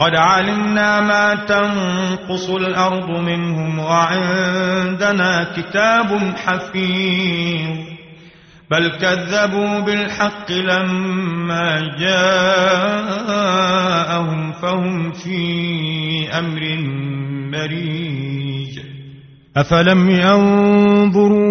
قد علمنا ما تنقص الأرض منهم وعندنا كتاب حفيظ بل كذبوا بالحق لما جاءهم فهم في أمر مريج أفلم ينظروا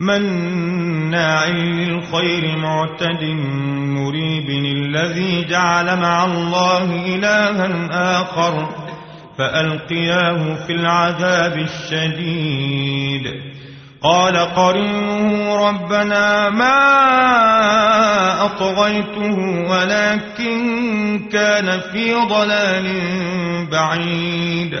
مناع للخير معتد مريب الذي جعل مع الله إلها آخر فألقياه في العذاب الشديد. قال قرينه ربنا ما أطغيته ولكن كان في ضلال بعيد.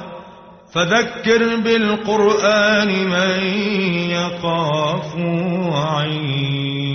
فذكر بالقرآن من يخاف وعيد.